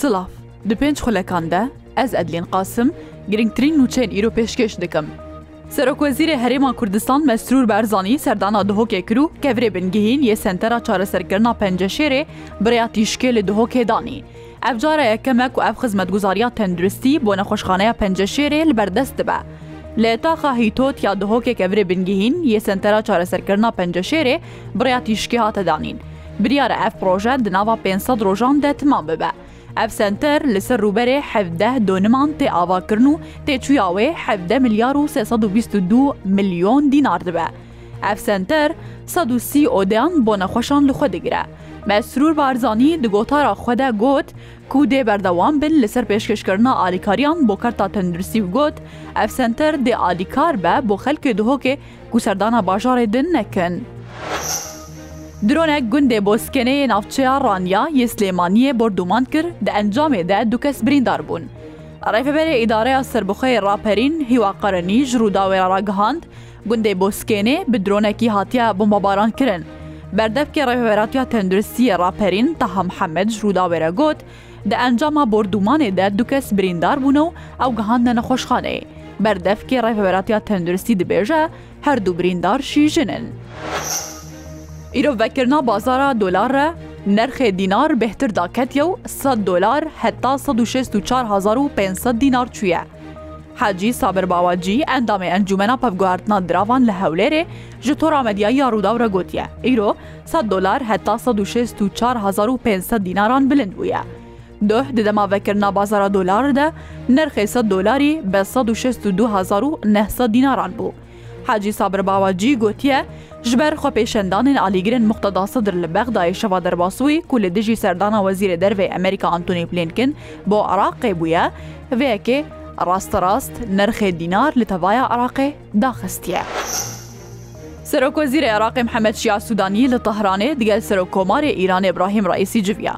Silav, di pênc xulekan de ez Edlîn Qasim girîngtirîn nûçeyên îro pêşkêş dikim. Serokwezîrê Herêma Kurdistan Mesrûr Berzanî serdana Duhokê kir û kevirê bingehîn yê Sentera Çareserkirina Penceşêrê bi rêya tîşkê li Duhokê danî. Ev cara yekem e ku ev xizmetguzariya tenduristî bo Nexweşxaneya Penceşêrê li ber dest dibe. Li taxa Hîtot ya Duhokê kevirê bingehîn yê Sentera Çareserkirina Penceşêrê bi rêya tîşikê hate danîn. Biryar e ev proje di nava pênc sed rojan de timam bibe. Ev senter li ser rûberê hevdeh doniman tê avakirin û têçûya wê hevdeh milyar û sê sed û bîst û du milyon dînar dibe. Ev senter sed û sî odeyan bo nexweşan li xwe digire. Mesrûr Barzanî di gotara xwe de got ku dê berdewam bin li ser pêşkêşkirina alîkariyan bo kerta tenduristî û got, Ev senter dê alîkar be bo xelkê Duhokê ku serdana bajarê din nekin. Dronek gundê Boskenê yê navçeya Raniya yê Silêmaniyê bordûman kir, di encamê de du kes birîndar bûn. Rêveberê Îdareya Serbixwe yê Raperîn Hîwa Qarenî ji Rûdawê re ragihand, Gundê Boskênê bi dronekî hatiye bombebarankirin. Berdevkê Rêveberatiya Tenduristî yê Raperîn Taha Mihemed ji Rûdawê re got, Di encama bordûmanê de du kes birîndar bûne û ew gihandine nexweşxaneyê. Berdevkê Rêveberatiya Tenduristî dibêje, Her du birîndar jî jin in. Îro vekirina bazara dolar re nerxê dînar bêhtir daketiye û sed dolar heta sed û şêst û çar hezar û pênc sed dînar çûye. Hacî Sabir Bawacî endamê Encûmena Pevguhertina Diravan li Hewlêrê ji tora medyayî ya Rûdaw re gotiye, îro sed dolar heta sed û şêst û çar hezar û pênc sed dînaran bilind bûye. Duh di dema vekirina bazara dolar de nirxê sed dolarî bi sed û şêst û du hezar û neh sed dînaran bû. Hacî Sabir Bawacî gotiye, Ji ber xwepêşandanên alîgirên Muqteda Sidr li Bexdayê şeva derbas wî ku li dijî serdana Wezîrê Dervê Amerîka Antony Blinken bo Iraqê bûye, vê yekê rasterast nirxê dînar li tevaya Iraqê daxistiye. Serokwezîrê Iraqê Mihemed Şia Sûdanî li Tehranê digel Serokkomarê Îranê Ebrahîm Reîsî civiya.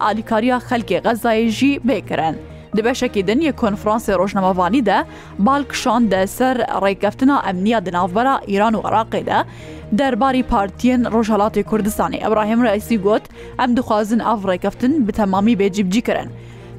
Alîkariya xelkê Xezzayê jî bê kirin. Di beşekî din yê konfransê rojnamevanî de bal kişande ser rêkeftina emniya di navbera Îran û Iraqê de. Derbarî partiyên Rojhelatê Kurdistanê Îbrahîm Reîsî got, Em dixwazin ev rêkeftin bi temamî bê cîbcîkirin.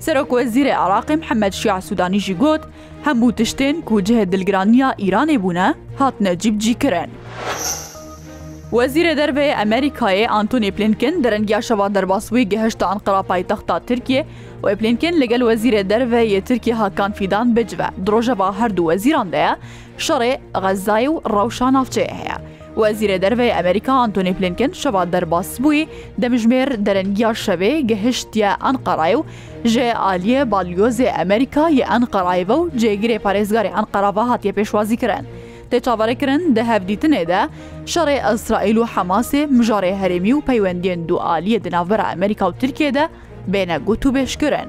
Serokwezîrê Iraqê Mihemed Şîa Sûdanî jî got, Hemû tiştên ku cihê dilgiraniya Îranê bûne, hatine cîbicîkirin. Wezîrê Derve yê Amerîkayê Antony Blinken di rengiya şeva derbas wî gihişt Anqara paytexta Tirkiyê wê Blinken li gel Wezîrê Derve yê Tirkiyê Hakan Fidan bicive. Di rojeva her du wezîran de ye, şerê Xezzayê û rewşa navçeyê heye. Wezîrê Derve yê Amerîka Antony Blinken şeva derbasbûyî demjimêr derengiya şevê gihiştiye Anqarayê û Ji aliyê Balyozê Amerîka yê Enqerayê ve û cêgirê parêzgarê Enqera ve hatiye pêşwazîkirin. Tê çaverêkirin di hevdîtinê de şerê Îsraîl û Hemasê, mijarê herêmî û peywendiyên du aliyê di navbera Amerîka û Tirkiyeyê de bêne gotûbêjkirin.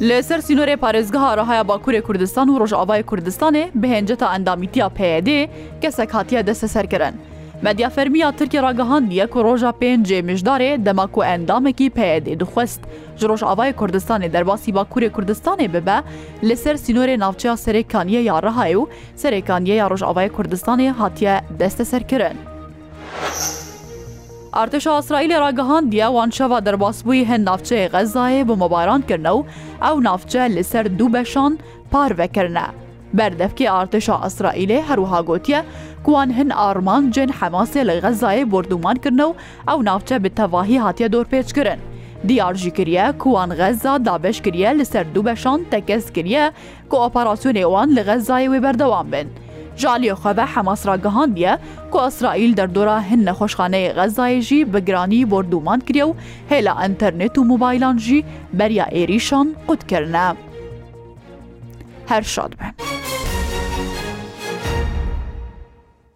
Li ser sînorê parêzgeha Rihaya Bakurê Kurdistan û Rojavayê Kurdistanê bi hênceta endamîtiya PYD'ê kesek hatiye desteserkirin. Medya fermî ya Tirkiyê ragihandiye ku roja pêncê Mijdarê dema ku endamekî PYD'ê dixwest ji Rojavayê Kurdistanê derbasî Bakurê Kurdistanê bibe li ser sînorê navçeya Serê Kaniyê ya Rihayê û Serê Kaniyê ya Rojavayê Kurdistanê hatiye desteserkirin. Artêşa Îsraîlê ragihandiye wan şeva derbasbûyî hin navçeyê Xezzayê bomabaran kirine û ew navçe li ser du beşan parve kirine. Berdevkê artêşa Îsraîlê her wiha gotiye ku wan hin armancên Hemasê li Xezzayê bordûman kirine û ew navçe bi tevahî hatiye dorpêçkirin. Diyar jî kiriye ku wan Xezza dabeş kiriye li ser du beşan tekez kiriye ku operasyonê wan li Xezzayê wê berdewam bin. Ji aliyê xwe ve Hemas ragihandiye ku Îsraîl derdora hin nexweşxaneyê Xezzayê jî bi giranî bordûman kiriye û hêla înternet û mobaylan jî beriya êrîşan qut kirine. Her şad be.